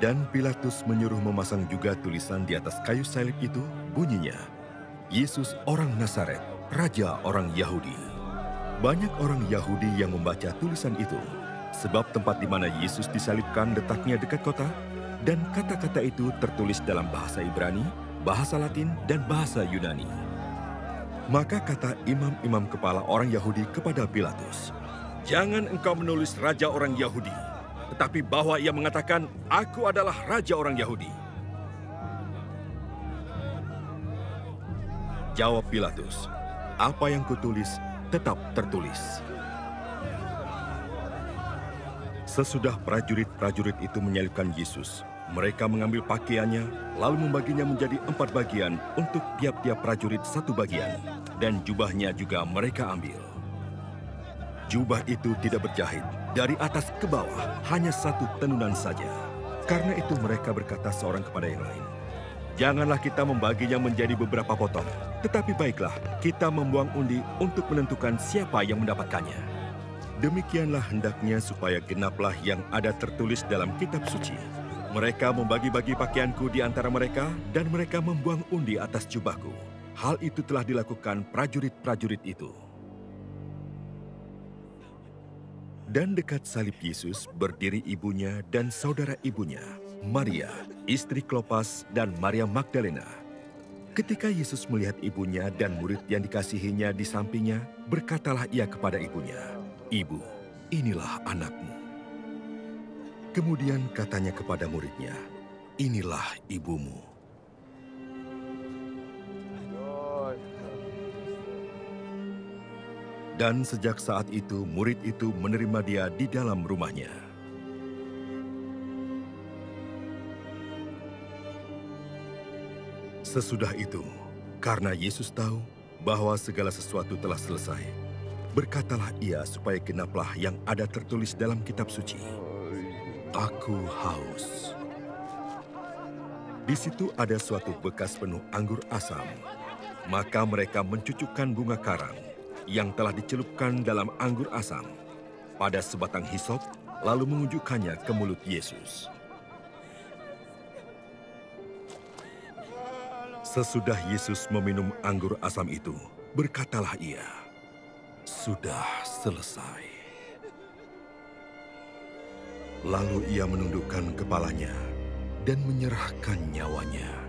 Dan Pilatus menyuruh memasang juga tulisan di atas kayu salib itu, bunyinya, Yesus orang Nazaret, Raja orang Yahudi. Banyak orang Yahudi yang membaca tulisan itu, sebab tempat di mana Yesus disalibkan letaknya dekat kota, dan kata-kata itu tertulis dalam bahasa Ibrani, bahasa Latin, dan bahasa Yunani. Maka kata imam-imam kepala orang Yahudi kepada Pilatus, Jangan engkau menulis Raja orang Yahudi, tetapi bahwa ia mengatakan, Aku adalah Raja orang Yahudi. Jawab Pilatus, apa yang kutulis tetap tertulis. Sesudah prajurit-prajurit itu menyalibkan Yesus, mereka mengambil pakaiannya, lalu membaginya menjadi empat bagian untuk tiap-tiap prajurit satu bagian, dan jubahnya juga mereka ambil. Jubah itu tidak berjahit, dari atas ke bawah hanya satu tenunan saja. Karena itu mereka berkata seorang kepada yang lain, Janganlah kita membaginya menjadi beberapa potong, tetapi baiklah kita membuang undi untuk menentukan siapa yang mendapatkannya. Demikianlah hendaknya supaya genaplah yang ada tertulis dalam kitab suci. Mereka membagi-bagi pakaianku di antara mereka, dan mereka membuang undi atas jubahku. Hal itu telah dilakukan prajurit-prajurit itu. Dan dekat salib Yesus berdiri ibunya dan saudara ibunya, Maria, istri Klopas, dan Maria Magdalena. Ketika Yesus melihat ibunya dan murid yang dikasihinya di sampingnya, berkatalah ia kepada ibunya, Ibu, inilah anakmu. Kemudian katanya kepada muridnya, inilah ibumu. Dan sejak saat itu murid itu menerima dia di dalam rumahnya. Sesudah itu, karena Yesus tahu bahwa segala sesuatu telah selesai, Berkatalah ia supaya genaplah yang ada tertulis dalam kitab suci. Aku haus. Di situ ada suatu bekas penuh anggur asam. Maka mereka mencucukkan bunga karang yang telah dicelupkan dalam anggur asam pada sebatang hisop, lalu mengunjukkannya ke mulut Yesus. Sesudah Yesus meminum anggur asam itu, berkatalah ia, sudah selesai. Lalu ia menundukkan kepalanya dan menyerahkan nyawanya.